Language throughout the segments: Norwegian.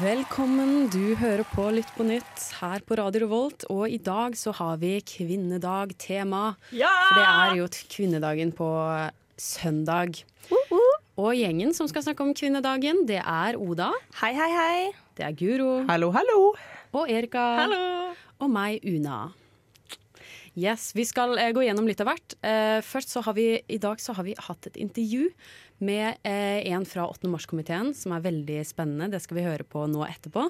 Velkommen, du hører på Lytt på nytt her på Radio Revolt, og i dag så har vi kvinnedag-tema. For det er jo kvinnedagen på søndag. Og gjengen som skal snakke om kvinnedagen, det er Oda, Hei, hei, hei. det er Guro Hallo, hallo. og Erika Hallo. og meg, Una. Yes, Vi skal eh, gå gjennom litt av hvert. Eh, først så har vi, I dag så har vi hatt et intervju med eh, en fra 8. mars-komiteen, som er veldig spennende. Det skal vi høre på nå etterpå.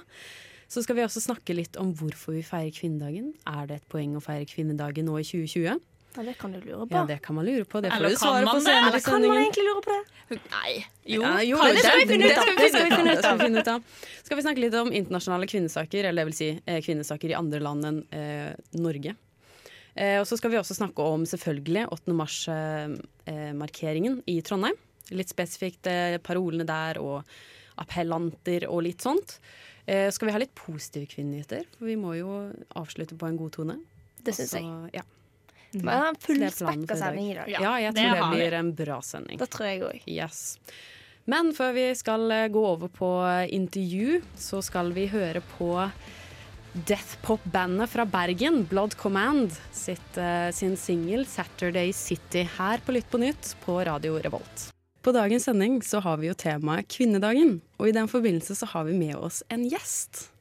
Så skal vi også snakke litt om hvorfor vi feirer kvinnedagen. Er det et poeng å feire kvinnedagen nå i 2020? Ja, det kan du lure på. Ja, det kan man lure på. Det får Eller du svare kan på man senere Eller kan man egentlig lure på det? Nei. Jo. Ja, jo, det skal vi finne ut av. Det skal vi finne ut av. Det skal vi finne ut av. Skal vi snakke litt om internasjonale kvinnesaker, eller det vil si eh, kvinnesaker i andre land enn eh, Norge. Eh, og så skal vi også snakke om selvfølgelig 8. mars-markeringen i Trondheim. Litt spesifikt eh, parolene der og appellanter og litt sånt. Eh, skal vi ha litt positive kvinnenyheter? For vi må jo avslutte på en god tone. Det syns jeg. Ja. Men det er en fullspekka sending i dag. ja, jeg tror det, det blir en bra sending. Det tror jeg òg. Yes. Men før vi skal eh, gå over på intervju, så skal vi høre på deathpop-bandet fra Bergen, Blood Command, sitt, sin singel 'Saturday City' her på Lytt på nytt på Radio Revolt. På dagens sending så har vi jo temaet kvinnedagen, og i den forbindelse så har vi med oss en gjest.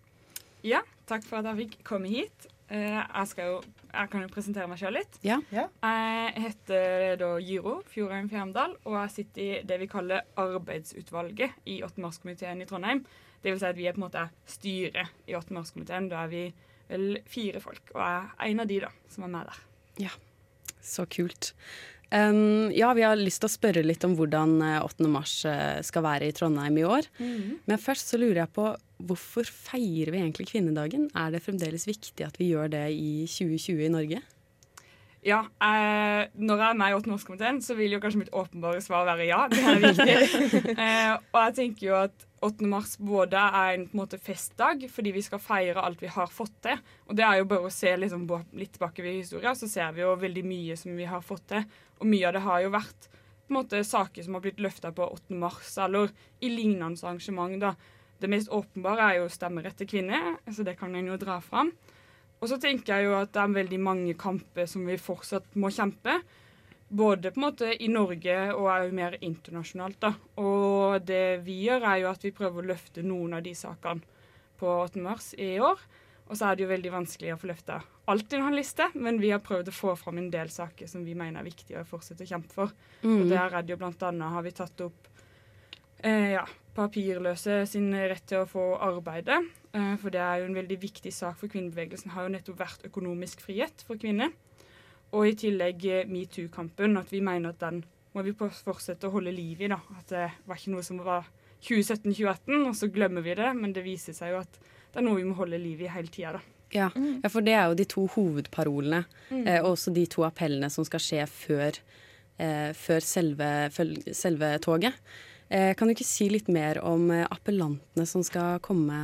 Ja, takk for at jeg fikk komme hit. Eh, jeg, skal jo, jeg kan jo presentere meg sjøl litt. Ja. Jeg heter da Gyro Fjordheim Fjærmdal, og jeg sitter i det vi kaller arbeidsutvalget i 8. mars-komiteen i Trondheim. Det vil si at vi er på en måte styret i 8. mars-komiteen. Da er vi vel fire folk, og jeg er en av de da, som er med der. Ja, Så kult. Um, ja, vi har lyst til å spørre litt om hvordan eh, 8. mars eh, skal være i Trondheim i år. Men først så lurer jeg på hvorfor feirer vi egentlig kvinnedagen? Er det fremdeles viktig at vi gjør det i 2020 i Norge? Ja, eh, Når jeg er med i 8. mars-komiteen, så vil jo kanskje mitt åpenbare svar være ja. Det er viktig. eh, og jeg tenker jo at 8. mars både er en, på en måte festdag, fordi vi skal feire alt vi har fått til. Og det er jo bare å se liksom, litt tilbake ved historien, så ser vi jo veldig mye som vi har fått til. Og mye av det har jo vært på en måte saker som har blitt løfta på 8. mars, eller i lignende arrangement. da. Det mest åpenbare er jo stemmerett til kvinner, så det kan en jo dra fram. Og så tenker jeg jo at det er veldig mange kamper som vi fortsatt må kjempe. Både på en måte i Norge og òg mer internasjonalt. da. Og det vi gjør, er jo at vi prøver å løfte noen av de sakene på 8. mars i år. Og så er det jo veldig vanskelig å få løfta alt i en liste, men vi har prøvd å få fram en del saker som vi mener er viktige å fortsette å kjempe for. Og der er det jo blant annet har vi tatt opp eh, ja, papirløse sin rett til å få arbeide. Eh, for det er jo en veldig viktig sak for kvinnebevegelsen. har jo nettopp vært økonomisk frihet for kvinner. Og i tillegg eh, metoo-kampen, at vi mener at den må vi fortsette å holde liv i. da. At det var ikke noe som var 2017-2018, og så glemmer vi det. Men det viser seg jo at det er noe vi må holde liv i hele tida. Ja. ja, for det er jo de to hovedparolene, eh, også de to appellene som skal skje før, eh, før selve, føl- selve toget. Eh, kan du ikke si litt mer om eh, appellantene som skal komme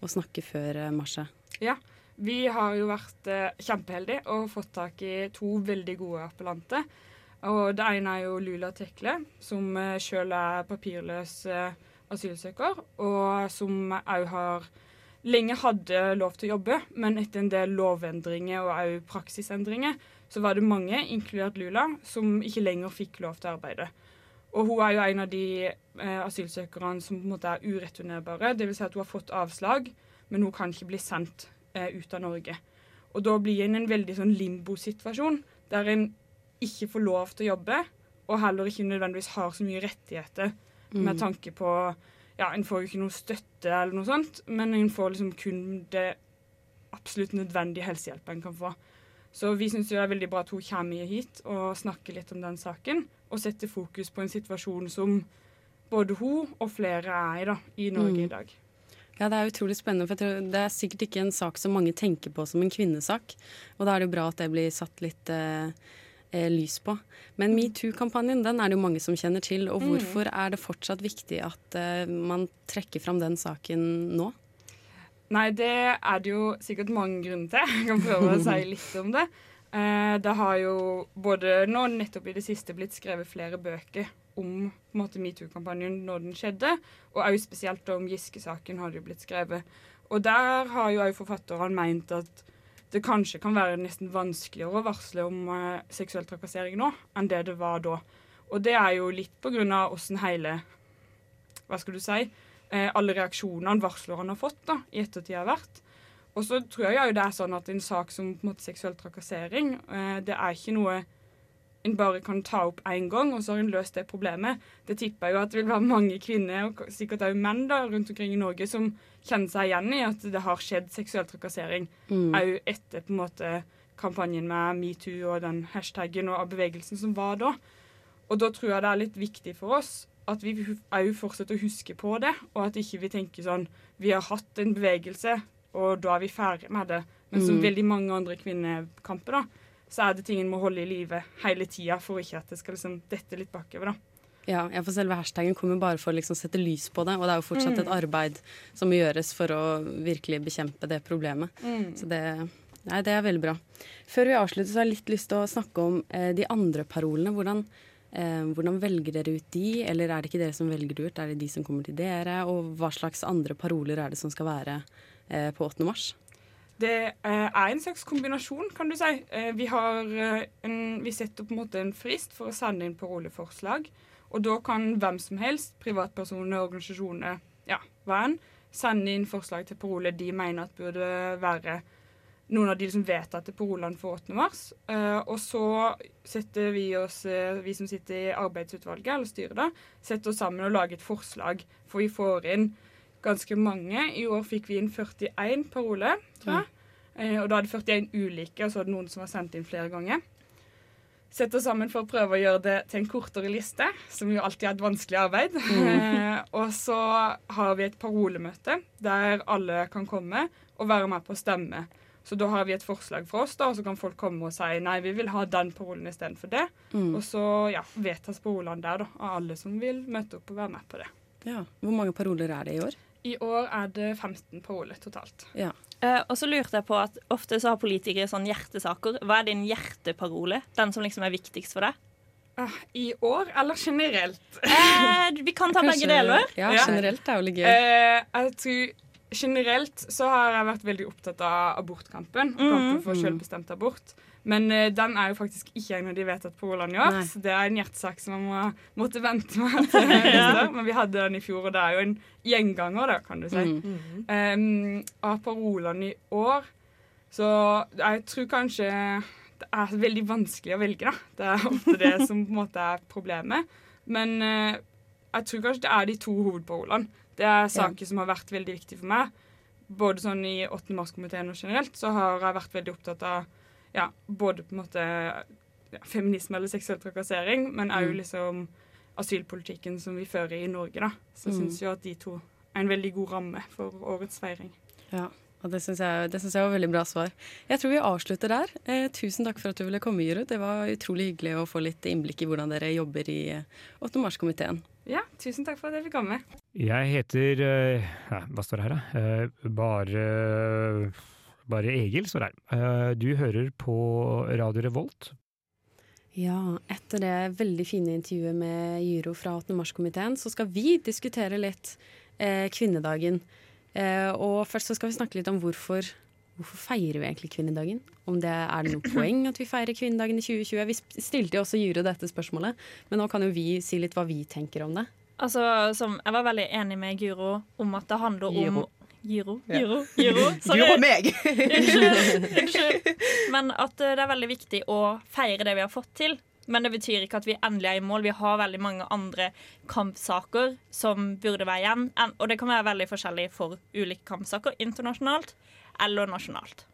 og snakke før eh, marsjet? Ja, vi har jo vært eh, kjempeheldige og fått tak i to veldig gode appellanter. Og det ene er jo Lula Tekle, som uh, sjøl er papirløs eh, asylsøker, og som òg har lenge hadde lov til å jobbe, men etter en del lovendringer og òg praksisendringer, så var det mange, inkludert Lula, som ikke lenger fikk lov til å arbeide. Og hun er jo en av de eh, asylsøkerne som på en måte er ureturnerbare. Dvs. Si at hun har fått avslag, men hun kan ikke bli sendt eh, ut av Norge. Og da blir en en veldig sånn limbo-situasjon, der en ikke får lov til å jobbe, og heller ikke nødvendigvis har så mye rettigheter med tanke på Ja, en får jo ikke noe støtte eller noe sånt, men en får liksom kun det absolutt nødvendige helsehjelpen en kan få. Så vi syns det er veldig bra at hun kommer hit og snakker litt om den saken, og setter fokus på en situasjon som både hun og flere er i da, i Norge Mm. i dag. Ja, det er utrolig spennende, for jeg tror det er sikkert ikke en sak som mange tenker på som en kvinnesak. Og da er det jo bra at det blir satt litt eh, eh, lys på. Men metoo-kampanjen den er det jo mange som kjenner til. Og hvorfor er det fortsatt viktig at eh, man trekker fram den saken nå? Nei, det er det jo sikkert mange grunner til. Jeg kan prøve å si litt om det. Eh, det har jo både nå nettopp i det siste blitt skrevet flere bøker om metoo-kampanjen når den skjedde, og også spesielt om Giske-saken har det jo blitt skrevet. Og der har jo også forfatterne meint at det kanskje kan være nesten vanskeligere å varsle om eh, seksuell trakassering nå enn det det var da. Og det er jo litt på grunn av åssen hele Hva skal du si? Eh, alle reaksjonene varsler han har fått da, i ettertid har vært. Og så tror jeg jo det er sånn at en sak som på en måte seksuell trakassering, eh, det er ikke noe en bare kan ta opp én gang, og så har en løst det problemet. Det tipper jeg jo at det vil være mange kvinner, og sikkert også menn da, rundt omkring i Norge, som kjenner seg igjen i at det har skjedd seksuell trakassering òg etter på en måte kampanjen med metoo og den hashtaggen og bevegelsen som var da. Og da tror jeg det er litt viktig for oss at vi òg fortsetter å huske på det, og at ikke vi tenker sånn Vi har hatt en bevegelse, og da er vi ferdig med det. Men som veldig mange andre kvinnekamper, da, så er det ting en må holde i live hele tida for ikke at det skal liksom dette litt bakover. da. Ja, for selve hashtagen kommer bare for å liksom sette lys på det, og det er jo fortsatt et arbeid som må gjøres for å virkelig bekjempe det problemet. Så det, nei, det er veldig bra. Før vi avslutter, så har jeg litt lyst til å snakke om eh, de andre parolene. Hvordan, hvordan velger dere ut de, eller er det ikke dere som velger det ut? Er det de som kommer til dere? Og hva slags andre paroler er det som skal være eh, på 8. mars? Det eh, er en slags kombinasjon, kan du si. Eh, vi, har, eh, en, vi setter på en måte en frist for å sende inn paroleforslag. Og da kan hvem som helst, privatpersoner, organisasjoner, ja, hva enn, sende inn forslag til parole de mener at burde være noen av de som vedtatte parolene for 8. mars. Uh, og så setter vi oss, uh, vi som sitter i arbeidsutvalget, eller styret, da, setter oss sammen og lager et forslag. For vi får inn ganske mange. I år fikk vi inn 41 paroler, tror jeg. Uh, og da det 41 ulike, og så det noen som har sendt inn flere ganger. Setter oss sammen for å prøve å gjøre det til en kortere liste, som jo alltid er et vanskelig arbeid. Eh, og så har vi et parolemøte der alle kan komme og være med på å stemme. Så da har vi et forslag fra oss, da, og så kan folk komme og si nei, vi vil ha den parolen istedenfor det. Og så ja, vedtas parolene der, da, av alle som vil møte opp og være med på det. Ja. Hvor mange paroler er det i år? I år er det 15 paroler totalt. Ja. Eh, og så lurte jeg på at ofte så har politikere sånn hjertesaker. Hva er din hjerteparole? Den som liksom er viktigst for deg? Eh, I år eller generelt? Eh, vi kan ta begge deler. Ja, Ja. generelt er jo litt gøy. Eh, jeg tror Generelt så har jeg vært veldig opptatt av abortkampen. og Kampen for selvbestemt abort. Men uh, den er jo faktisk ikke en av de vedtatt på Åland i år. Nei. Så det er en hjertesak som man må, måtte vente med til ja. Men vi hadde den i fjor, og det er jo en gjenganger, da, kan du si. Um, av parolene i år Så jeg tror kanskje det er veldig vanskelig å velge, da. Det er ofte det som på en måte er problemet. Men uh, jeg tror kanskje det er de to hovedparolene. Det er saker som har vært veldig viktige for meg. Både sånn i 8. mars-komiteen og generelt så har jeg vært veldig opptatt av ja, både på en måte ja, feminisme eller seksuell trakassering, men òg liksom asylpolitikken som vi fører i Norge, da. Så jeg syns jo at de to er en veldig god ramme for årets feiring. Ja, og det syns jeg, det synes jeg var veldig bra svar. Jeg tror vi avslutter der. Eh, tusen takk for at du ville komme, Jurud. Det var utrolig hyggelig å få litt innblikk i hvordan dere jobber i eh, 8. mars-komiteen. Ja, tusen takk for at jeg fikk komme. Jeg heter eh, ja, Hva står det her, da? Eh, bare Bare Egil står det her. Eh, Du hører på Radio Revolt. Ja, etter det veldig fine intervjuet med Gyro fra 8. mars-komiteen, så skal vi diskutere litt eh, kvinnedagen. Eh, og først så skal vi snakke litt om hvorfor, hvorfor feirer vi egentlig kvinnedagen. Om det Er det noe poeng at vi feirer kvinnedagen i 2020? Vi stilte jo også Gyro dette spørsmålet, men nå kan jo vi si litt hva vi tenker om det. Altså, som, jeg var veldig enig med Guro om at det handler om Gyro. Gyro? Gyro? Gyro? Sorry. Du meg! Unnskyld. Unnskyld. Men at eh, det er veldig viktig å feire det vi har fått til. Men det betyr ikke at vi endelig er i mål. Vi har veldig mange andre kampsaker som burde være igjen. Og det kan være veldig forskjellig for ulike kampsaker internasjonalt eller nasjonalt.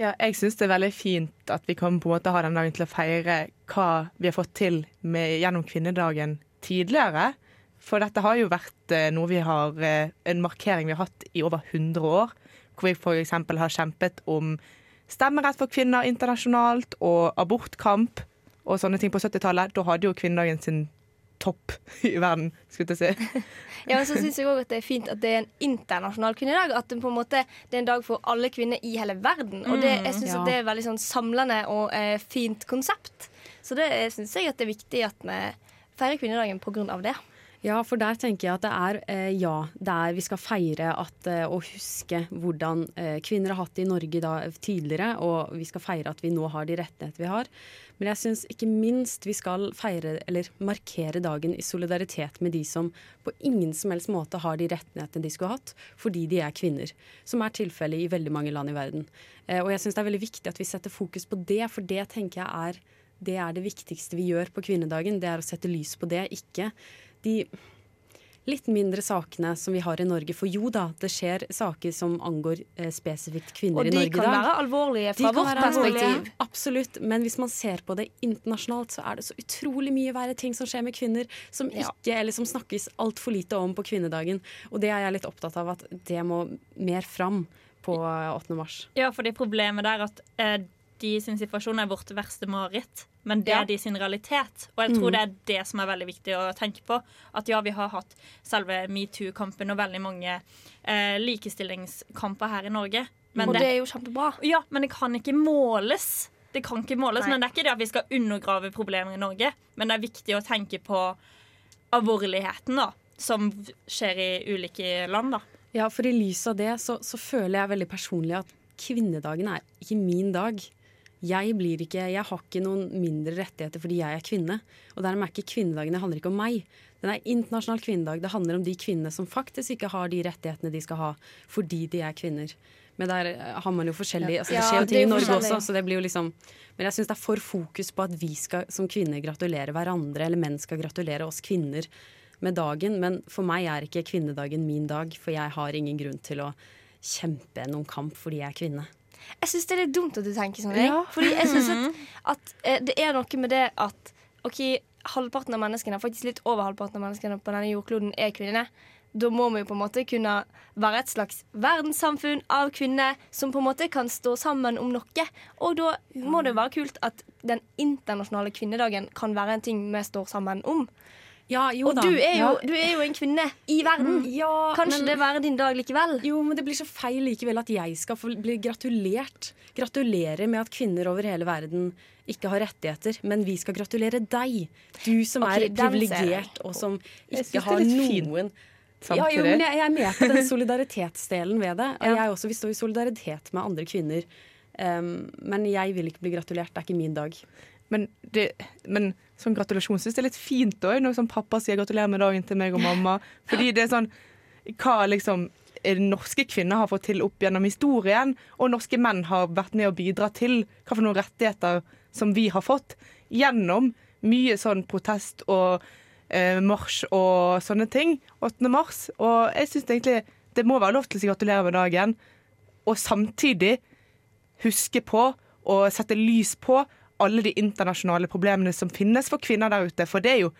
Ja, jeg syns det er veldig fint at vi kan på en måte ha den dagen til å feire hva vi har fått til med, gjennom kvinnedagen tidligere. For dette har jo vært eh, noe vi har eh, en markering vi har hatt i over 100 år. Hvor vi f.eks. har kjempet om stemmerett for kvinner internasjonalt og abortkamp og sånne ting på 70-tallet. Da hadde jo kvinnedagen sin topp i verden, skulle jeg si. Ja, men så synes jeg også at det er fint at det er en internasjonal kvinnedag. At det på en måte det er en dag for alle kvinner i hele verden. Og det, jeg synes ja. det er veldig sånn samlende og eh, fint konsept. Så det syns jeg at det er viktig at vi feirer kvinnedagen på grunn av det. Ja, for der tenker jeg at det er eh, ja, det er vi skal feire at, eh, og huske hvordan eh, kvinner har hatt det i Norge da, tidligere, og vi skal feire at vi nå har de rettigheter vi har. Men jeg syns ikke minst vi skal feire, eller markere dagen i solidaritet med de som på ingen som helst måte har de rettighetene de skulle hatt, fordi de er kvinner. Som er tilfellet i veldig mange land i verden. Eh, og jeg syns det er veldig viktig at vi setter fokus på det, for det tenker jeg er det er det viktigste vi gjør på kvinnedagen. Det er å sette lys på det, ikke de litt mindre sakene som vi har i Norge. For jo da, det skjer saker som angår eh, spesifikt kvinner Og i Norge i kan dag. være alvorlige De fra kan vårt være alvorlige, perspektiv. Absolutt. Men hvis man ser på det internasjonalt, så er det så utrolig mye verre ting som skjer med kvinner som Ja. ikke, eller som snakkes altfor lite om på kvinnedagen. Og det er jeg litt opptatt av at det må mer fram på eh, 8. mars. Ja, fordi problemet der er at eh, de sin situasjon er vårt verste mareritt, men det Ja. er de sin realitet. Og jeg tror Mm. det er det som er veldig viktig å tenke på. At ja, vi har hatt selve metoo-kampen og veldig mange eh, likestillingskamper her i Norge. Men Og det er jo kjempebra. Ja, men det kan ikke måles. Det kan ikke måles, Nei. Men det er ikke det at vi skal undergrave problemer i Norge. Men det er viktig å tenke på alvorligheten da, som skjer i ulike land. da. Ja, for i lys av det så, så føler jeg veldig personlig at kvinnedagen er ikke min dag. Jeg, blir ikke, jeg har ikke noen mindre rettigheter fordi jeg er kvinne. Og dermed er ikke kvinnedagen det handler ikke om meg. Den er internasjonal kvinnedag. Det handler om de kvinnene som faktisk ikke har de rettighetene de skal ha fordi de er kvinner. Men der eh, har man jo forskjellig altså Det skjer jo ja, ting i Norge også, så det blir jo liksom Men jeg syns det er for fokus på at vi skal som kvinner gratulere hverandre, eller menn skal gratulere oss kvinner med dagen. Men for meg er ikke kvinnedagen min dag, for jeg har ingen grunn til å kjempe noen kamp fordi jeg er kvinne. Jeg syns det er litt dumt at du tenker sånn. Ja. Fordi jeg synes at, at eh, det er noe med det at OK, halvparten av menneskene, faktisk litt over halvparten av menneskene på denne jordkloden, er kvinner. Da må vi jo på en måte kunne være et slags verdenssamfunn av kvinner som på en måte kan stå sammen om noe. Og da må det være kult at den internasjonale kvinnedagen kan være en ting vi står sammen om. Ja, jo og da. du er, jo, Ja. du er jo en kvinne i verden. Mm, ja, Kanskje men- det være din dag likevel? Jo, men det blir så feil likevel at jeg skal få bli gratulert. Gratulere med at kvinner over hele verden ikke har rettigheter, men vi skal gratulere deg. Du som okay, er privilegert og som ikke har noen ja, jo, men jeg, jeg er med på den solidaritetsdelen ved det. Og jeg også vil stå i solidaritet med andre kvinner. Um, men jeg vil ikke bli gratulert. Det er ikke min dag. Men, det, men sånn gratulasjon syns jeg er litt fint òg, når sånn pappa sier gratulerer med dagen til meg og mamma. Fordi det er sånn Hva liksom norske kvinner har fått til opp gjennom historien, og norske menn har vært med å bidra til hva for noen rettigheter som vi har fått, gjennom mye sånn protest og eh, marsj og sånne ting. 8. mars. Og jeg syns egentlig det må være lov til å si gratulerer med dagen, og samtidig huske på og sette lys på alle de internasjonale problemene som finnes for kvinner der ute. For det er jo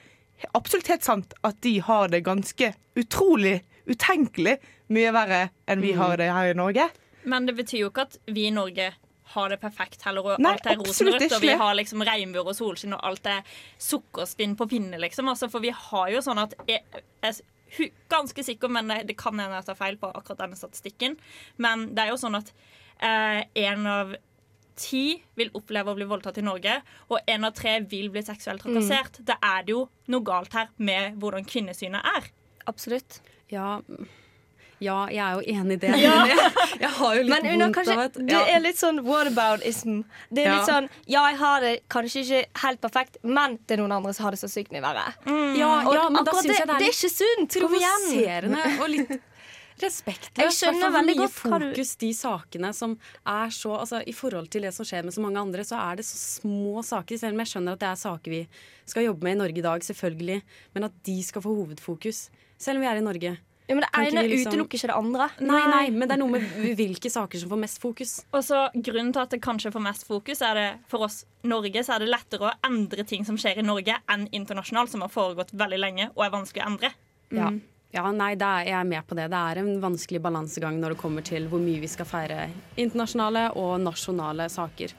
absolutt helt sant at de har det ganske utrolig, utenkelig mye verre enn vi har det her i Norge. Men det betyr jo ikke at vi i Norge har det perfekt heller, og Nei, alt er rosenrødt, og vi har liksom regnbuer og solskinn, og alt er sukkerspinn på pinne, liksom. Altså, for vi har jo sånn at jeg, jeg ganske sikker, men det kan hende jeg tar feil på akkurat denne statistikken, men det er jo sånn at en av ti vil oppleve å bli voldtatt i Norge, og én av tre vil bli seksuelt trakassert. Da er det jo noe galt her med hvordan kvinnesynet er. Absolutt. Ja, ja jeg er jo enig i det. Ja. jeg, har jo litt Men vondt kanskje, av at det er litt sånn whataboutism. Det er Ja. litt sånn Ja, jeg har det kanskje ikke helt perfekt, men det er noen andre som har det så sykt mye verre. Ja, Og ja, men da syns jeg det er det er ikke sunt. Provoserende og litt respektløst. Jeg skjønner veldig godt hva du- fokus de sakene som er så altså, I forhold til det som skjer med så mange andre, så er det så små saker. Selv om jeg skjønner at det er saker vi skal jobbe med i Norge i dag, selvfølgelig. Men at de skal få hovedfokus. Selv om vi er i Norge. Ja, men det ene liksom- utelukker ikke det andre. Nei, nei, men det er noe med hvilke saker som får mest fokus. Og så Grunnen til at det kanskje får mest fokus, er det for oss Norge så er det lettere å endre ting som skjer i Norge, enn internasjonalt, som har foregått veldig lenge og er vanskelig å endre. Ja. Mm. Ja, nei, det er, jeg er med på det. Det er en vanskelig balansegang når det kommer til hvor mye vi skal feire internasjonale og nasjonale saker.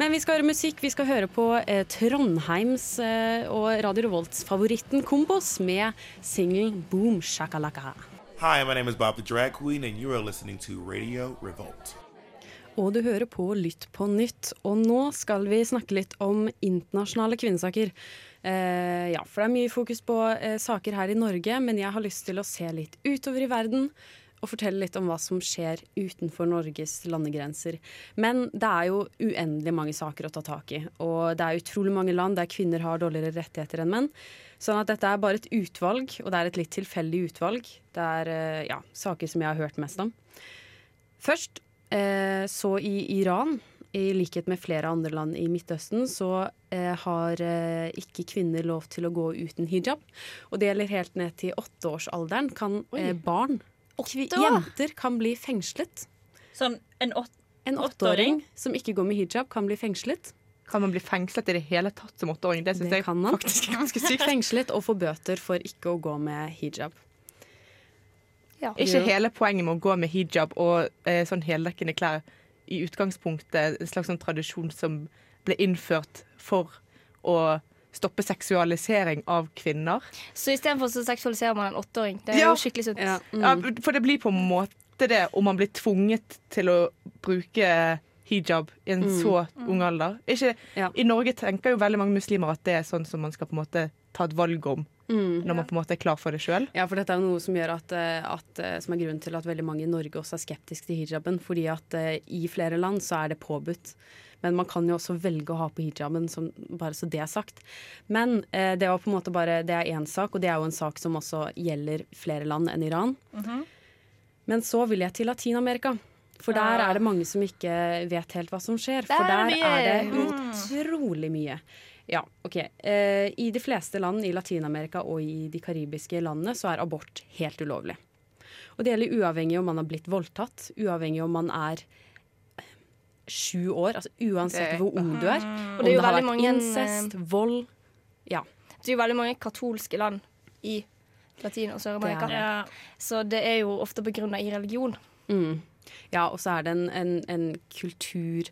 Men vi skal høre musikk. Vi skal høre på eh, Trondheims eh, og Radio Revolts-favoritten Kombos med singelen Boom Shakalaka. Hi, my name is Bob the Drag Queen, and you are listening to Radio Revolt. Og du hører på Lytt på nytt. Og nå skal vi snakke litt om internasjonale kvinnesaker. Eh, ja, for det er mye fokus på eh, saker her i Norge, men jeg har lyst til å se litt utover i verden. Og fortelle litt om hva som skjer utenfor Norges landegrenser. Men det er jo uendelig mange saker å ta tak i. Og det er utrolig mange land der kvinner har dårligere rettigheter enn menn. Sånn at dette er bare et utvalg, og det er et litt tilfeldig utvalg. Det er eh, ja, saker som jeg har hørt mest om. Først så i Iran, i likhet med flere andre land i Midtøsten, så eh, har eh, ikke kvinner lov til å gå uten hijab. Og det gjelder helt ned til åtteårsalderen. Kan eh, barn, jenter, kan bli fengslet. Sånn en, åt En åtteåring som ikke går med hijab, kan bli fengslet. Kan man bli fengslet i det hele tatt som åtteåring? Det syns jeg kan man. faktisk er ganske sykt. Fengslet og få bøter for ikke å gå med hijab. Ja. ikke hele poenget med å gå med hijab og eh, sånn heldekkende klær i utgangspunktet en slags sånn tradisjon som ble innført for å stoppe seksualisering av kvinner? Så istedenfor så seksualiserer man en åtteåring. Det er Ja. jo skikkelig sunt. Ja, for det blir på en måte det om man blir tvunget til å bruke hijab i en Mm. så ung alder. Ikke, I Norge tenker jo veldig mange muslimer at det er sånn som man skal på en måte ta et valg om Mm. når man på en måte er klar for det sjøl. Ja, for dette er noe som, gjør at, eh, at, eh, som er grunnen til at veldig mange i Norge også er skeptiske til hijaben. Fordi at uh, i flere land så er det påbudt. Men man kan jo også velge å ha på hijaben, som, bare så det er sagt. Men uh, det var på en måte bare, det er én sak, og det er jo en sak som også gjelder flere land enn Iran. Men så vil jeg til Latin-Amerika. For der er det mange som ikke vet helt hva som skjer. Der For er der er det utrolig mye. Ja, ok. Eh, I de fleste land i Latin-Amerika og i de karibiske landene så er abort helt ulovlig. Og det gjelder uavhengig om man har blitt voldtatt, uavhengig om man er sju år, altså uansett hvor ung du er. Og Om det er jo har vært mange, incest, vold. Ja. Det er jo veldig mange katolske land i Latin- og Sør-Amerika. Er Så det er jo ofte begrunna i religion. Mm. Ja, og så er det en, en, en kultur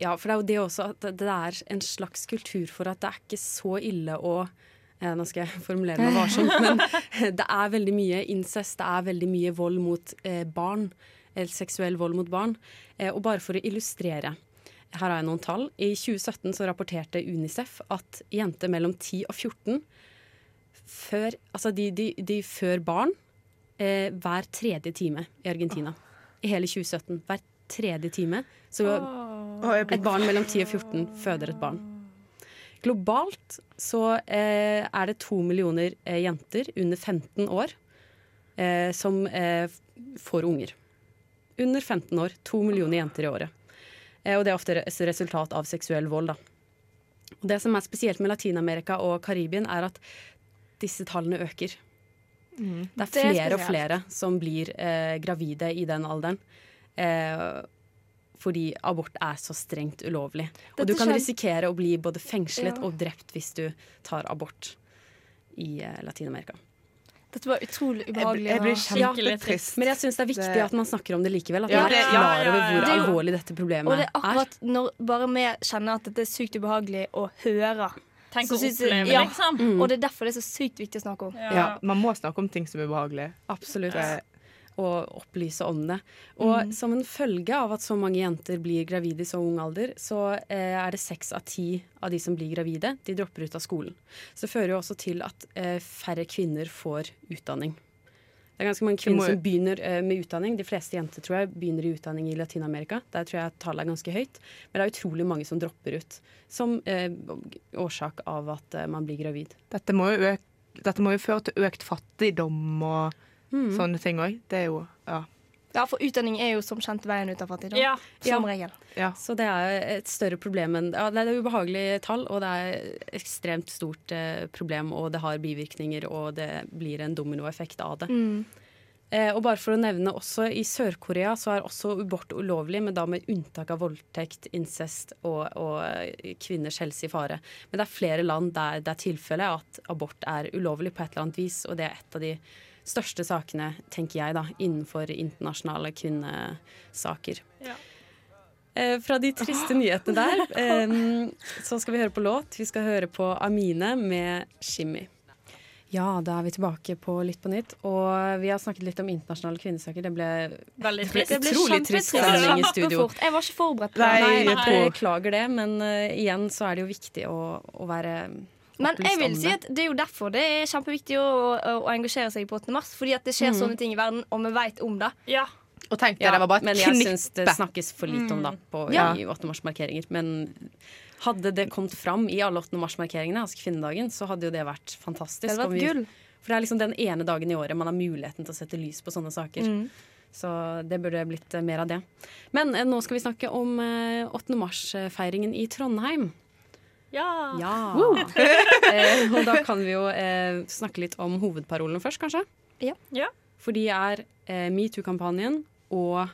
Ja, for det er jo det også at det er en slags kultur for at det er ikke så ille å eh, Nå skal jeg formulere meg varsomt, men det er veldig mye incest, det er veldig mye vold mot eh, barn. Eller seksuell vold mot barn. Eh, og bare for å illustrere. Her har jeg noen tall. I 2017 så rapporterte Unicef at jenter mellom 10 og 14 før, altså de, de, de før barn eh, hver tredje time i Argentina. I hele 2017. Hver tredje time. Så et barn mellom 10 og 14 føder et barn. Globalt så eh, er det to millioner eh, jenter under 15 år eh, som eh, får unger. Under 15 år. To millioner jenter i året. Eh, og det er ofte res- resultat av seksuell vold, da. Og det som er spesielt med Latin-Amerika og Karibien, er at disse tallene øker. Det er Det er flere og flere som blir eh, gravide i den alderen. Eh, fordi abort er så strengt ulovlig. Og du kan skjer- risikere å bli både fengslet Ja. og drept hvis du tar abort i eh, Latin-Amerika. Dette var utrolig ubehagelig. Jeg blir ja, kjempetrist. Men jeg syns det er viktig Det- at man snakker om det likevel. At Ja, man er klar over hvor Det alvorlig dette problemet Og det er akkurat når bare vi kjenner at dette er sykt ubehagelig å høre. Tenk å oppleve, ja. liksom. Mm. Og det er derfor det er så sykt viktig å snakke om. Ja, man må snakke om ting som er ubehagelige. Absolutt. Det- Og opplyse om det. Og Mm. som en følge av at så mange jenter blir gravide i så ung alder, så eh, er det seks av ti av de som blir gravide, de dropper ut av skolen. Så det fører jo også til at eh, færre kvinner får utdanning. Det er ganske mange må kvinner som begynner eh, med utdanning. De fleste jenter tror jeg begynner i utdanning i Latin-Amerika. Der tror jeg tallet er ganske høyt. Men det er utrolig mange som dropper ut som eh, årsak av at eh, man blir gravid. Dette må jo, øke, dette må jo føre til økt fattigdom og Mm. sånne ting òg. Det er jo Ja. Ja, for utdanning er jo som kjent veien ut av fattigdom. Ja. Som Ja. regel. Så det er et større problem enn ja, Det er ubehagelige tall, og det er et ekstremt stort eh, problem, og det har bivirkninger, og det blir en dominoeffekt av det. Mm. Eh, og bare for å nevne også I Sør-Korea så er også abort ulovlig, men da med unntak av voldtekt, incest og, og eh, kvinners helse i fare. Men det er flere land der det er tilfellet at abort er ulovlig på et eller annet vis, og det er et av de største sakene, tenker jeg, da, innenfor internasjonale kvinnesaker. Ja. Eh, fra de triste nyhetene der, eh, så skal vi høre på låt. Vi skal høre på Amine med 'Shimmy'. Ja, da er vi tilbake på Litt på nytt. Og vi har snakket litt om internasjonale kvinnesaker. Det ble Veldig trist. Det ble utrolig trist stemning i studio. Jeg var ikke forberedt på det. Nei, Nei, jeg beklager det, men uh, igjen så er det jo viktig å, å være Men jeg vil si at det er jo derfor det er kjempeviktig å, å, å engasjere seg på 8. mars. Fordi at det skjer Mm. sånne ting i verden, og vi veit om det. Ja. Og tenk deg, Ja, det var bare et knippe. men jeg syns det snakkes for lite om det på, Ja. i 8. mars-markeringer. Men hadde det kommet fram i alle 8. mars-markeringene, altså kvinnedagen, så hadde jo det vært fantastisk. Det hadde vært gull. For det er liksom den ene dagen i året man har muligheten til å sette lys på sånne saker. Mm. Så det burde blitt eh, mer av det. Men eh, nå skal vi snakke om eh, 8. mars-feiringen i Trondheim. Ja. Ja. eh, og da kan vi jo eh, snakke litt om hovedparolen først, kanskje. Ja. For de er eh, metoo-kampanjen og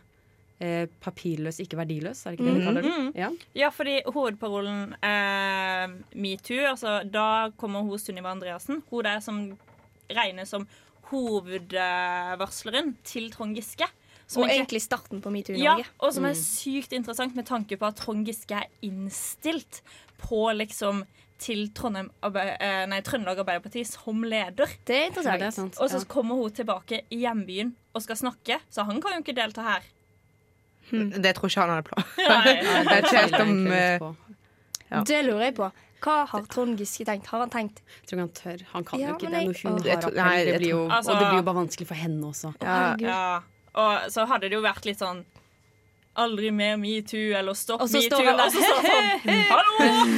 eh, papirløs, ikke verdiløs, er det ikke det vi kaller det? -hmm. Ja. Ja, fordi hovedparolen eh, metoo, altså da kommer hun Sunniva Andreassen. Hun der som regnes som hovedvarsleren til Trond Giske. Som Og egentlig starten på metoo i ja, og som er Mm. sykt interessant med tanke på at Trond Giske er innstilt på liksom til Trondheim, Arbe- eh, nei, Trøndelag Arbeiderparti som leder. Det er interessant. Det er sant. Og så kommer hun tilbake i hjembyen og skal snakke, så han kan jo ikke delta her. Det tror ikke han hadde plan. Nei. Det er ikke helt om eh. Ja. Det lurer jeg på. Hva har Trond Giske tenkt? Har han tenkt Jeg tror han tør. Han kan Ja, jo ikke det når hun har tror- appell. nei, Det blir jo, Altså- og det blir jo bare vanskelig for henne også. ja. Ja. Og så hadde det jo vært litt sånn Aldri mer metoo eller stopp Og så metoo. står han der, Og så står han sånn Hallo!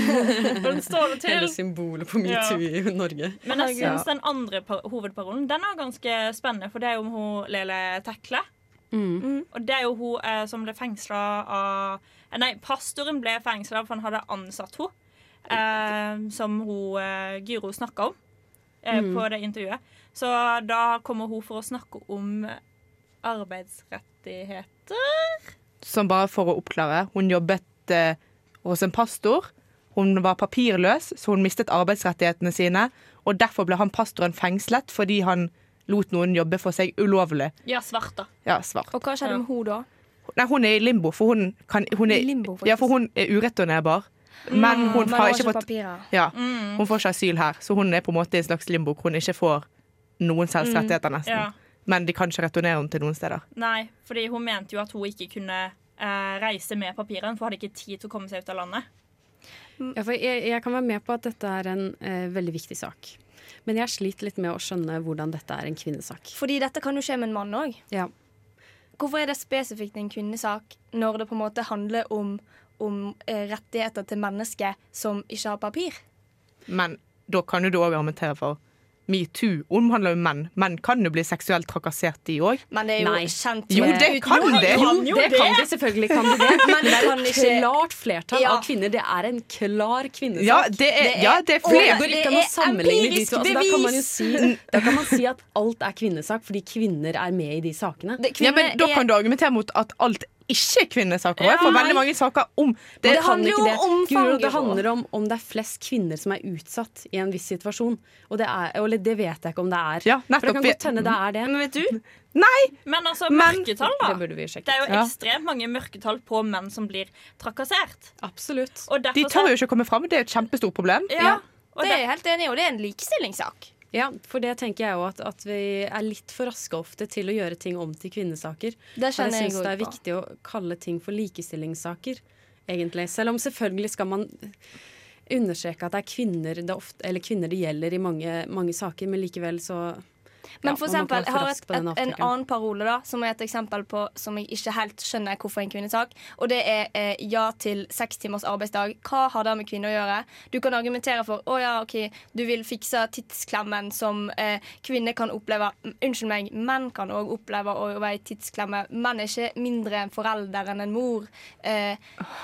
Hvordan står det til? Hele symbolet på metoo i Norge. Men jeg Ja. syns den andre hovedparolen Den er ganske spennende, for det er jo om hun Lele Tekle. Mm. Og det er jo hun eh, som ble fengsla av eh, Nei, pastoren ble fengsla for han hadde ansatt henne. Eh, som hun eh, Gyro snakka om eh, Mm. på det intervjuet. Så da kommer hun for å snakke om arbeidsrettigheter. Som bare for å oppklare, hun jobbet eh, hos en pastor. Hun var papirløs, så hun mistet arbeidsrettighetene sine. Og derfor ble han pastoren fengslet, fordi han lot noen jobbe for seg ulovlig. Ja, svart, da. Ja, svart. Og hva skjedde Ja. med hun da? Nei, hun er i limbo, for hun, kan, hun, er, I limbo, ja, for hun er ureturnerbar. Men hun Men har har ikke fått ja, Mm. Hun får ikke asyl her, så hun er på en måte i en slags limbo hvor hun ikke får noen selvrettigheter, nesten. nesten. Ja. Men de kan ikke returnere henne til noen steder. Nei, fordi hun mente jo at hun ikke kunne eh, reise med papirene, for hun hadde ikke tid til å komme seg ut av landet. Ja, for jeg, jeg kan være med på at dette er en eh, veldig viktig sak. Men jeg sliter litt med å skjønne hvordan dette er en kvinnesak. Fordi dette kan jo skje med en mann òg. Ja. Hvorfor er det spesifikt en kvinnesak når det på en måte handler om, om eh, rettigheter til mennesker som ikke har papir? Men da kan du òg argumentere for metoo omhandler jo menn. Menn kan jo bli seksuelt trakassert, de òg. Men det er jo Nei. kjent Jo, det kan det! Jo, det kan de selvfølgelig. Kan de det. Men det kan Et ikke klart flertall Ja. av kvinner. Det er en klar kvinnesak. Ja, det er, ja, det er Og det går Det ikke an å er sammenligne de empirisk to. Altså, da, kan man jo bevis. si, da kan man si at alt er kvinnesak fordi kvinner er med i de sakene. Det, Ja, men Da er- kan du argumentere mot at alt ikke er kvinnesaker. Ja, jeg får veldig mange saker om det. det handler jo det. om omfanget, det handler om om det er flest kvinner som er utsatt i en viss situasjon. Og det, er, eller det vet jeg ikke om det er. Ja, For det kan godt hende det er det. Men vet du, Nei! Men altså, Men- mørketall, da. Det, vi. Det er jo Ja. ekstremt mange mørketall på menn som blir trakassert. Absolutt. Og De tør jo ikke å komme fram. Det er et kjempestort problem. Ja. Og det det, er jeg helt enig i, og det er en likestillingssak. Ja, for det tenker jeg òg, at, at vi er litt for raske ofte til å gjøre ting om til kvinnesaker. Det jeg syns det er viktig å kalle ting for likestillingssaker, egentlig. Selv om selvfølgelig skal man understreke at det er kvinner det, ofte, eller kvinner det gjelder i mange, mange saker, men likevel så Men ja, for eksempel, jeg har et, et, en annen parole da, som er et eksempel på som jeg ikke helt skjønner hvorfor er en kvinnesak. Og det er eh, ja til seks timers arbeidsdag. Hva har det med kvinner å gjøre? Du kan argumentere for å ja, ok, du vil fikse tidsklemmen som eh, kvinner kan oppleve. Unnskyld meg, menn kan òg oppleve å være i tidsklemme. Menn er ikke mindre en forelder enn en mor. Eh,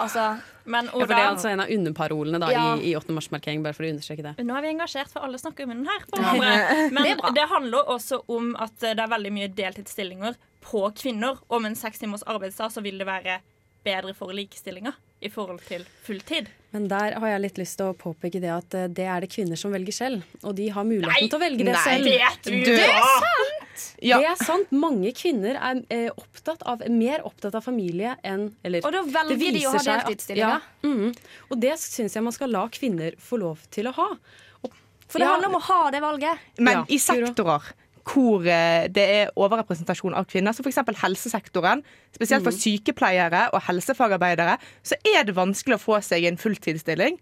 altså Men Ja, for det er altså en av underparolene da, Ja. i, i 8. mars-markering, bare for å understreke det. nå er vi engasjert, for alle snakker om munnen her. på Ja. Men Det det handler også om at det er veldig mye deltidsstillinger på kvinner. Og med en seks timers arbeidsdag så vil det være bedre for likestillinga i forhold til fulltid. Men der har jeg litt lyst til å påpeke det at eh, det er det kvinner som velger selv. Og de har muligheten Nei, til å velge det nei, selv. du Det er sant! sant! Det er sant. Mange kvinner er eh, opptatt av, mer opptatt av familie enn eller, Og da velger det de å ha viser deltidsstillinger. Ja, mm, Og det syns jeg man skal la kvinner få lov til å ha. Og, For det handler om å ha det valget. Men Ja, i sektorer hvor eh, det er overrepresentasjon av kvinner, Så f.eks. helsesektoren, spesielt for Mhm. sykepleiere og helsefagarbeidere, så er det vanskelig å få seg en fulltidsstilling.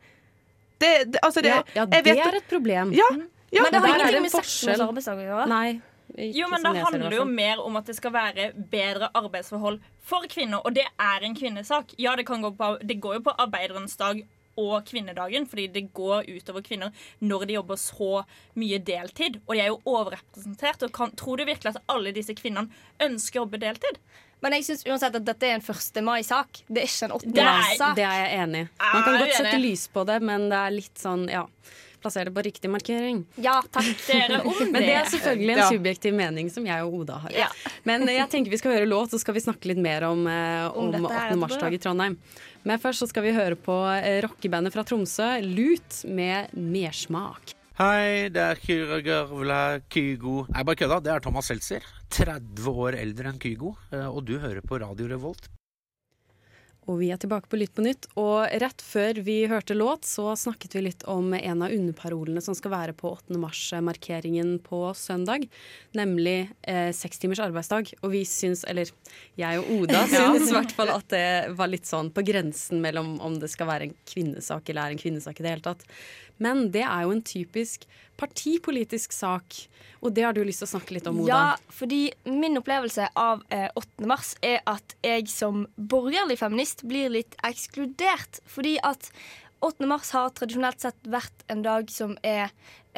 Det, det, altså det, Ja, ja, det vet- er et problem. Ja, ja, Men det har ingenting med forskjell. å gjøre. Nei. Jo, men det jeg det, handler jo mer om at det skal være bedre arbeidsforhold for kvinner, og det er en kvinnesak. Ja, det, kan gå på, det går jo på arbeiderens dag og kvinnedagen, fordi det går utover kvinner når de jobber så mye deltid. Og de er jo overrepresentert. Og kan, tror du virkelig at alle disse kvinnene ønsker å jobbe deltid? Men jeg syns uansett at dette er en 1. mai-sak. Det er ikke en 8. Det er- mars-sak. Det er jeg enig i. Man kan godt sette lys på det, men det er litt sånn, ja Plassere det på riktig markering. Ja, takk dere om Men det er selvfølgelig en Ja. subjektiv mening som jeg og Oda har. Men jeg tenker vi skal høre låt, så skal vi snakke litt mer om, eh, Om om 8. mars-dag i Trondheim. Men først så skal vi høre på eh, rockebandet fra Tromsø, Lut, med Mersmak. Hei, det er Kyra Gørvla Kygo Nei, bare kødda. Det er Thomas Seltzer. 30 år eldre enn Kygo. eh, Og du hører på Radio Revolt. Og vi er tilbake på Lytt på nytt. Og rett før vi hørte låt, så snakket vi litt om en av underparolene som skal være på 8. mars-markeringen på søndag. Nemlig eh, seks timers arbeidsdag. Og vi syns, eller jeg og Oda syns i hvert fall at det var litt sånn på grensen mellom om det skal være en kvinnesak eller er en kvinnesak i det hele tatt. Men det er jo en typisk partipolitisk sak, og det har du lyst til å snakke litt om, Oda. Ja, fordi min opplevelse av eh, 8. mars er at jeg som borgerlig feminist blir litt ekskludert. Fordi at 8. mars har tradisjonelt sett vært en dag som er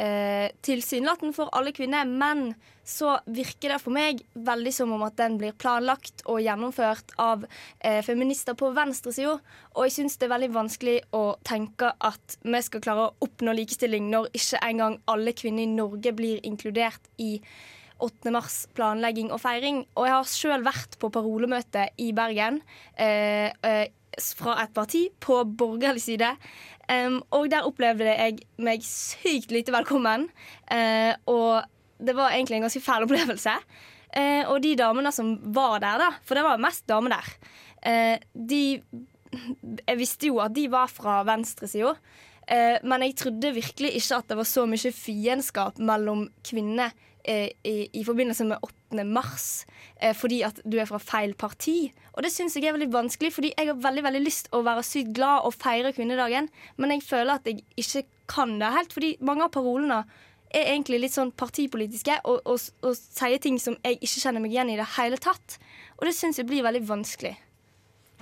eh, tilsynelatende for alle kvinner, men så virker det for meg veldig som om at den blir planlagt og gjennomført av eh, feminister på venstresida. Og jeg syns det er veldig vanskelig å tenke at vi skal klare å oppnå likestilling når ikke engang alle kvinner i Norge blir inkludert i 8. mars planlegging og feiring. Og jeg har sjøl vært på parolemøte i Bergen eh, eh, fra et parti på borgerlig side. Um, og der opplevde jeg meg sykt lite velkommen. Eh, og det var egentlig en ganske fæl opplevelse. Eh, og de damene som var der, da, for det var mest damer der, eh, de Jeg visste jo at de var fra venstresida. Eh, men jeg trodde virkelig ikke at det var så mye fiendskap mellom kvinner eh, i, i forbindelse med 8. mars, eh, fordi at du er fra feil parti. Og det syns jeg er veldig vanskelig, fordi jeg har veldig veldig lyst å være sykt glad og feire kvinnedagen, men jeg føler at jeg ikke kan det helt, fordi mange av parolene er egentlig litt sånn partipolitiske og, og, og sier ting som jeg ikke kjenner meg igjen i det hele tatt. Og det syns jeg blir veldig vanskelig.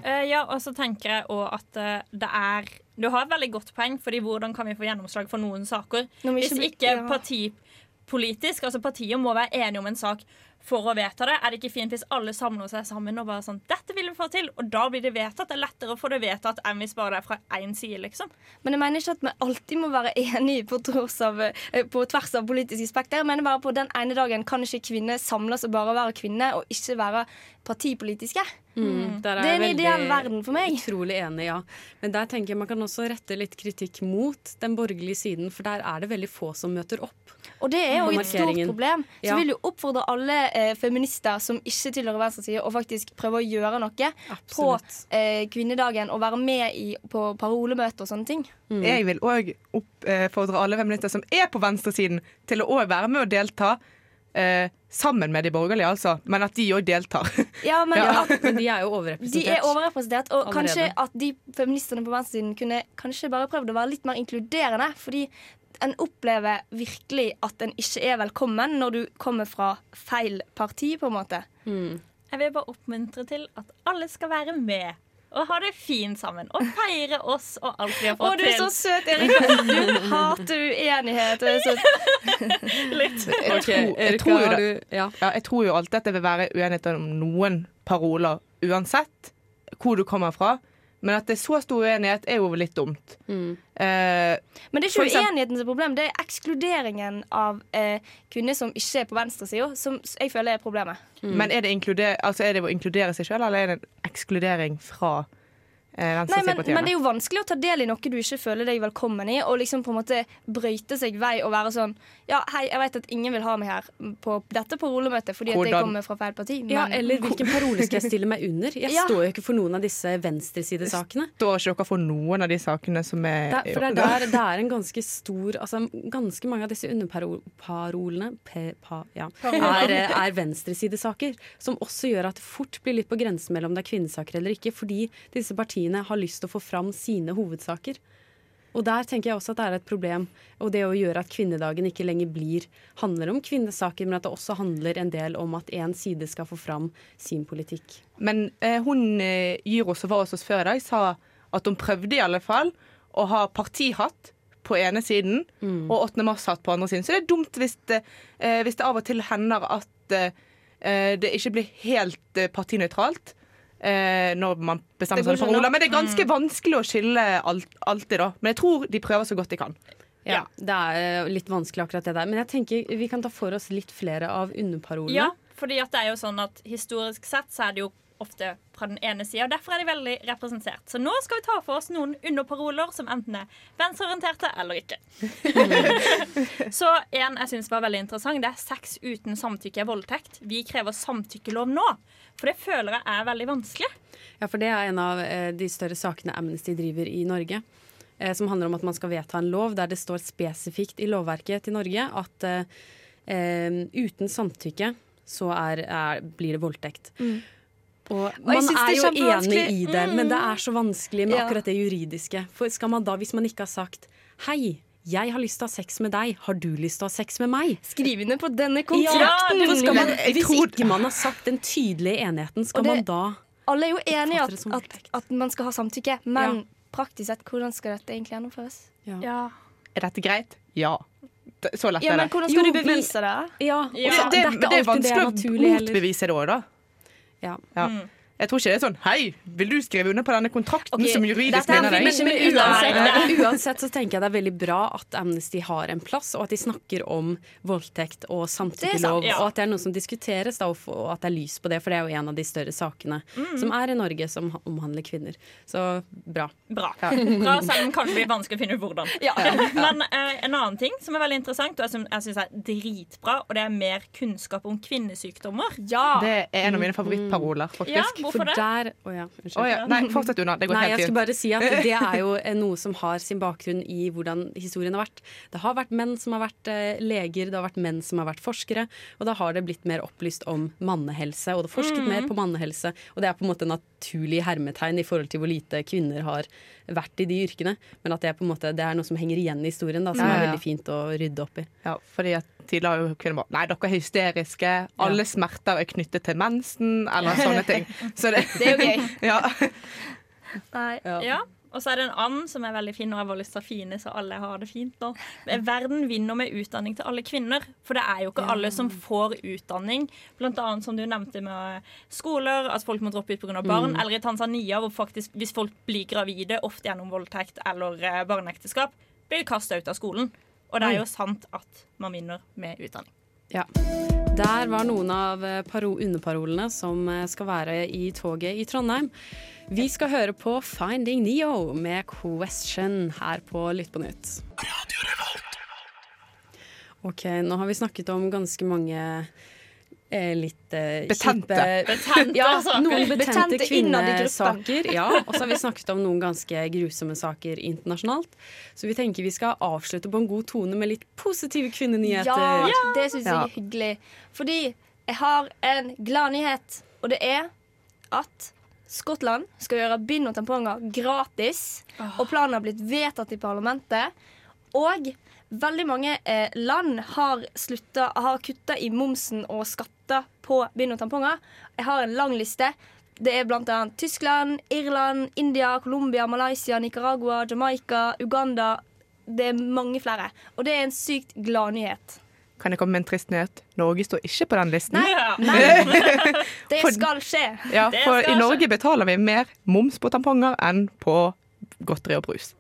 Eh, ja, og så tenker jeg også at uh, det er Du har et veldig godt poeng, fordi hvordan kan vi få gjennomslag for noen saker? Hvis ikke partipolitisk, altså partiet må være enige om en sak for å vedta det. Er det ikke fint hvis alle samler seg sammen og bare sånn Dette vil vi få til! Og da blir det vedtatt. Det er lettere å få det vedtatt enn hvis bare det er fra én side, liksom. Men jeg mener ikke at vi alltid må være enige på, tross av, eh, på tvers av politiske spekter. Jeg mener bare på den ene dagen kan ikke kvinner samles og bare være kvinner, og ikke være partipolitiske. Mm, der Det er en ideell verden for meg. Utrolig enig, ja. Men der tenker jeg man kan også rette litt kritikk mot den borgerlige siden, for der er det veldig få som møter opp. Og det er jo et stort problem. Så Ja. vil jo oppfordre alle eh, feminister som ikke tilhører venstresiden, å faktisk prøve å gjøre noe på eh, kvinnedagen og være med i, på parolemøter og sånne ting. Mm. Jeg vil òg oppfordre alle feminister som er på venstresiden, til å òg være med og delta. Eh, sammen med de borgerlige, altså. Men at de òg deltar. Ja, men, Ja. at- Men de er jo overrepresentert. De er overrepresentert, og Allerede. kanskje at de feministene på venstresiden kunne kanskje bare prøvd å være litt mer inkluderende. Fordi en opplever virkelig at en ikke er velkommen når du kommer fra feil parti, på en måte. Jeg vil bare oppmuntre til at alle skal være med. Og ha det fint sammen. Og feire oss og alt vi har fått Å, fått du er så søt, Erika! Du hater uenighet. Så Litt. Jeg, tror, jeg, tror jo det, ja. ja, jeg tror jo alltid at det vil være uenighet om noen paroler uansett hvor du kommer fra. Men at det er så stor uenighet, er jo litt dumt. Mm. Eh, Men det er ikke eksempel- uenigheten som er problem, det er ekskluderingen av eh, kvinner som ikke er på venstresida, som jeg føler er problemet. Men er det, altså er det å inkludere seg sjøl, eller er det en ekskludering fra eh, Nei, men, men det er jo vanskelig å ta del i noe du ikke føler deg velkommen i, og liksom på en måte brøyte seg vei og være sånn Ja, hei, jeg vet at ingen vil ha meg her på dette parolemøtet fordi at jeg kommer fra feil parti. Ja, eller hvilken parole skal jeg stille meg under? Jeg Ja. står jo ikke for noen av disse venstresidesakene. Står ikke dere for noen av de sakene som er Det for det er, der, det er en ganske stor altså, Ganske mange av disse underparolene pa, ja, er, er venstresidesaker. Som også gjør at det fort blir litt på grensen mellom det er kvinnesaker eller ikke. Fordi disse partiene har lyst til å få fram sine hovedsaker. Og der tenker jeg også at det er et problem. Og det å gjøre at kvinnedagen ikke lenger blir, handler om kvinnesaker, men at det også handler en del om at én side skal få fram sin politikk. Men eh, hun eh, Gyro som var hos oss før i dag, sa at hun prøvde i alle fall å ha partihatt på ene siden og 8. mars-hatt på andre siden. Så det er dumt hvis det, eh, hvis det av og til hender at eh, eh, det ikke blir helt eh, partinøytralt. Eh, når man bestemmer seg for Ola. paroler. Men det er ganske vanskelig å skille alt, alltid, da. Men jeg tror de prøver så godt de kan. Ja, det er eh, litt vanskelig akkurat det der. Men jeg tenker vi kan ta for oss litt flere av underparolene. Ja, fordi at det er jo sånn at historisk sett så er det jo ofte fra den ene sida, og derfor er de veldig representert. Så nå skal vi ta for oss noen underparoler som enten er venstreorienterte eller ikke. så en jeg syns var veldig interessant, det er sex uten samtykke er voldtekt. Vi krever samtykkelov nå. For det føler jeg er veldig vanskelig. Ja, for det er en av eh, de større sakene Amnesty driver i Norge. Eh, som handler om at man skal vedta en lov der det står spesifikt i lovverket til Norge at uh, uten samtykke så er, er, blir det voldtekt. Mm. Og man og er er jo kjempevanskelig. enig i det, men det er så vanskelig med Ja. akkurat det juridiske. For skal man da, hvis man ikke har sagt hei, jeg har lyst til å ha sex med deg, har du lyst til å ha sex med meg? Skriv under på denne kontrakten! Ja, skal man, hvis ikke man har sagt den tydelige enigheten, skal det- man da Alle er jo enige i at, at, at man skal ha samtykke, men praktisk sett, hvordan skal dette egentlig gjennomføres? Ja. Er dette greit? Ja. Så lett Ja, er men hvordan skal Jo, du bevise det? Ja, det, men det er vanskelig å motbevise det òg, da. Ja. Ja. Jeg tror ikke det er sånn Hei, vil du skrive under på denne kontrakten okay, som juridisk er mener deg? men uansett, uansett så tenker jeg det er veldig bra at Amnesty har en plass, og at de snakker om voldtekt og samtykkelov, ja. og at det er noe som diskuteres, da, og at det er lys på det, for det er jo en av de større sakene Mm. som er i Norge, som omhandler kvinner. Så bra. Bra. Bra, selv om det kanskje blir vanskelig å finne ut hvordan. Men eh, en annen ting som er veldig interessant, og som jeg syns er dritbra, og det er mer kunnskap om kvinnesykdommer. Ja. Det er en av mine favorittparoler, faktisk. Ja, hvorfor For det? der Å ja, unnskyld. Å ja, Nei, fortsett unna. Det går Nei, helt jeg fint. skulle bare si at det er jo noe som har sin bakgrunn i hvordan historien har vært. Det har vært menn som har vært eh, leger, det har vært menn som har vært forskere, og da har det blitt mer opplyst om mannehelse, og det er forsket Mm. mer på mannehelse, og det er på en måte naturlig hermetegn i forhold til hvor lite kvinner har vært i de yrkene, men at det er på en måte det er noe som henger igjen i historien, da, som Ja, er ja. veldig fint å rydde opp i. Ja, fordi at tidligere har jo kvinner bare Nei, dere er hysteriske. Alle smerter er knyttet til mensen, eller sånne ting. Så det, Det er jo gøy. ja. Nei. Ja. Og så er det en annen som er veldig fin, og jeg har lyst til å fine så alle har det fint nå. Verden vinner med utdanning til alle kvinner. For det er jo ikke alle som får utdanning. Blant annet som du nevnte med skoler, at folk må droppe ut pga. barn. Mm. Eller i Tanzania, hvor faktisk hvis folk blir gravide, ofte gjennom voldtekt eller eh, barneekteskap, blir de kasta ut av skolen. Og det er jo sant at man vinner med utdanning. Ja. Der var noen av eh, underparolene som eh, skal være i toget i Trondheim. Vi skal høre på Finding Neo med Question her på Lytt på nytt. Ok, nå har vi snakket om ganske mange litt eh, Betente. kjipe- Betente ja, saker. Noen betente Betente innad i gruppen. kvinnesaker. Ja, og så har vi snakket om noen ganske grusomme saker internasjonalt. Så vi tenker vi skal avslutte på en god tone med litt positive kvinnenyheter. Ja, det syns jeg er hyggelig. Fordi jeg har en gladnyhet, og det er at Skottland skal gjøre bind og tamponger gratis. Og planen har blitt vedtatt i parlamentet. Og veldig mange eh, land har, slutta, har kutta i momsen og skatter på bind og tamponger. Jeg har en lang liste. Det er annet Tyskland, Irland, India, Colombia, Malaysia, Nicaragua, Jamaica, Uganda. Det er mange flere. Og det er en sykt gladnyhet. Kan jeg komme med en trist nyhet? Norge står ikke på den listen. Nei, nei. Det skal skje. Ja, for skal i Norge skje. betaler vi mer moms på tamponger enn på godteri og brus.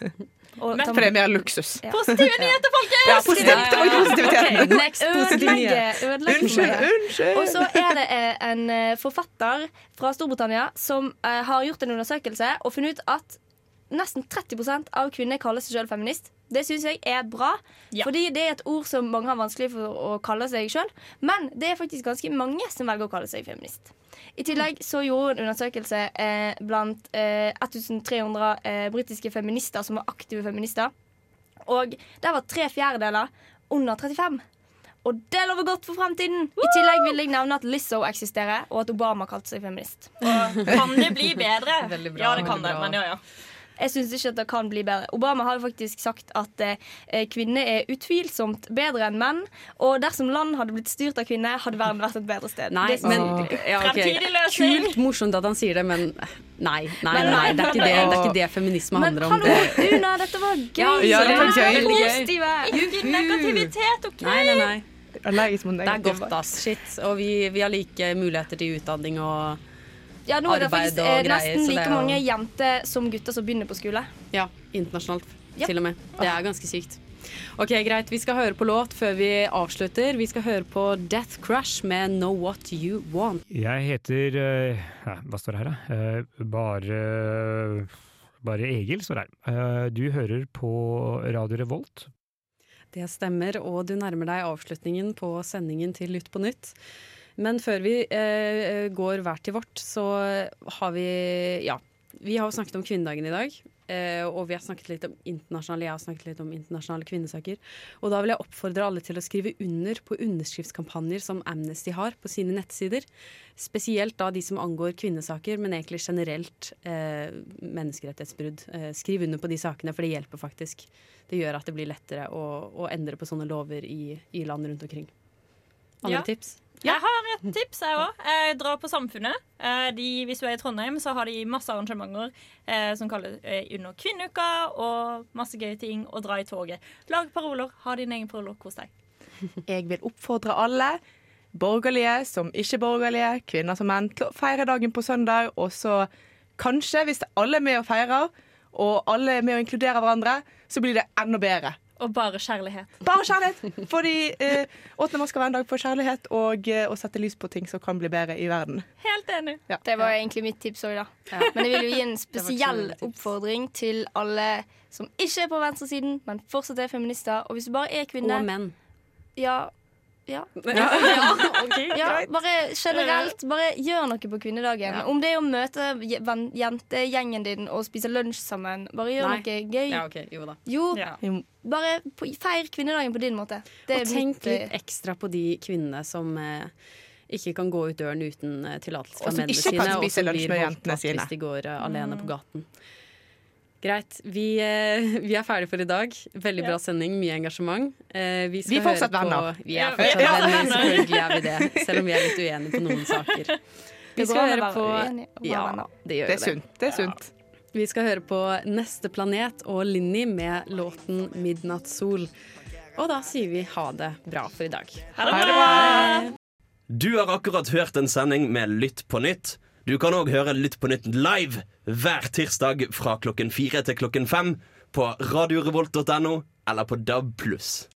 Og For det er luksus. Positive nyheter, folkens! Ja, positivt. Det var positiviteten. Ok, Next positiv Unnskyld, unnskyld. Og så er det eh, en eh, forfatter fra Storbritannia som eh, har gjort en undersøkelse og funnet ut at nesten 30% av kvinner kaller seg sjøl feminist. Det syns jeg er bra, fordi det er et ord som mange har vanskelig for å kalle seg sjøl. Men det er faktisk ganske mange som velger å kalle seg feminist. I tillegg så gjorde hun en undersøkelse eh, blant eh, 1300 eh, britiske feminister som var aktive feminister. Og der var tre fjerdedeler under 35. Og det lover godt for fremtiden. I tillegg vil jeg nevne at Lizzo eksisterer, og at Obama kalte seg feminist. Kan det bli bedre? Bra, ja, det kan det. bra. Men ja, ja. Jeg syns ikke at det kan bli bedre. Obama har jo faktisk sagt at eh, kvinner er utvilsomt bedre enn menn. Og dersom land hadde blitt styrt av kvinner, hadde verden vært et bedre sted. Nei, Det men ja, ok. Kult, morsomt at han sier det, men nei. Nei, Men nei, det, er ikke det, det er ikke det feminisme Men handler om. Men hallo, Det- Una, dette var gøy. Ja, ja, det var gøy. Positive. Ikke negativitet, OK? Nei, nei, nei. Det er godt, ass. Shit. Og vi, vi har like muligheter til utdanning og Ja, nå er det faktisk eh, greier. nesten like jo- mange jenter som gutter som begynner på skole. Ja, internasjonalt Ja. til og med. Det er ganske sykt. Ok, Greit, vi skal høre på låt før vi avslutter. Vi skal høre på Death Crush med Know What You Want. Jeg heter uh, Hva står det her, da? Uh, bare Bare Egil står her. Eh, du hører på Radio Revolt. Det stemmer, og du nærmer deg avslutningen på sendingen til Lytt på nytt. Men før vi eh, går hver til vårt, så har vi Ja, vi har snakket om kvinnedagen i dag. Eh, og vi har snakket litt om internasjonale, jeg har snakket litt om internasjonale kvinnesaker. Og da vil jeg oppfordre alle til å skrive under på underskriftskampanjer som Amnesty har på sine nettsider. Spesielt da de som angår kvinnesaker, men egentlig generelt eh, menneskerettighetsbrudd. Eh, skriv under på de sakene, for det hjelper faktisk. Det gjør at det blir lettere å, å endre på sånne lover i, i land rundt omkring. Andre Ja. tips? Jeg har et tips, jeg òg. Dra på Samfunnet. Eh, De, hvis du er i Trondheim, så har de masse arrangementer eh, som kalles eh, under kvinneuka, og masse gøye ting. Og dra i toget. Lag paroler. Ha din egen paroler. Kos deg. Jeg vil oppfordre alle, borgerlige som ikke-borgerlige, kvinner som menn, til å feire dagen på søndag. Og så kanskje, hvis alle er med og feirer, og alle er med og inkluderer hverandre, så blir det enda bedre. Og bare kjærlighet. Bare kjærlighet! Fordi eh, 8. mars skal være en dag for kjærlighet og eh, å sette lys på ting som kan bli bedre i verden. Helt enig. Det var egentlig mitt tips òg, da. Men jeg vil jo gi en spesiell oppfordring til alle som ikke er på venstresiden, men fortsatt er feminister. Og hvis du bare er kvinne Og menn. Ja. Ja. Ja, okay, ja, bare generelt, bare gjør noe på kvinnedagen. Ja. Om det er å møte jentegjengen din og spise lunsj sammen. Bare gjør Nei. noe gøy. Ja, okay. jo da. Jo, Ja. bare feir kvinnedagen på din måte. Det og tenk mitt, eh, litt ekstra på de kvinnene som eh, ikke kan gå ut døren uten eh, tillatelse Og fra som mennene ikke sine. kan og spise som lunsj blir med jentene sine. Hvis de går uh, alene Mm. på gaten. Greit. Vi, eh, vi er ferdige for i dag. Veldig bra sending, mye engasjement. Eh, vi, skal Vi er fortsatt høre på- venner. Vi er fortsatt ja. venner, selvfølgelig er vi det. Selv om vi er litt uenige på noen saker. Vi skal høre på Ja, det gjør Det er sunt. Det er sunt. Vi skal høre på Neste planet og Linni med låten 'Midnattssol'. Og da sier vi ha det bra for i dag. Ha det bra! Du har akkurat hørt en sending med Lytt på nytt. Du kan òg høre Lytt på nytt live hver tirsdag fra klokken fire til klokken fem på radiorevolt.no eller på DAB+.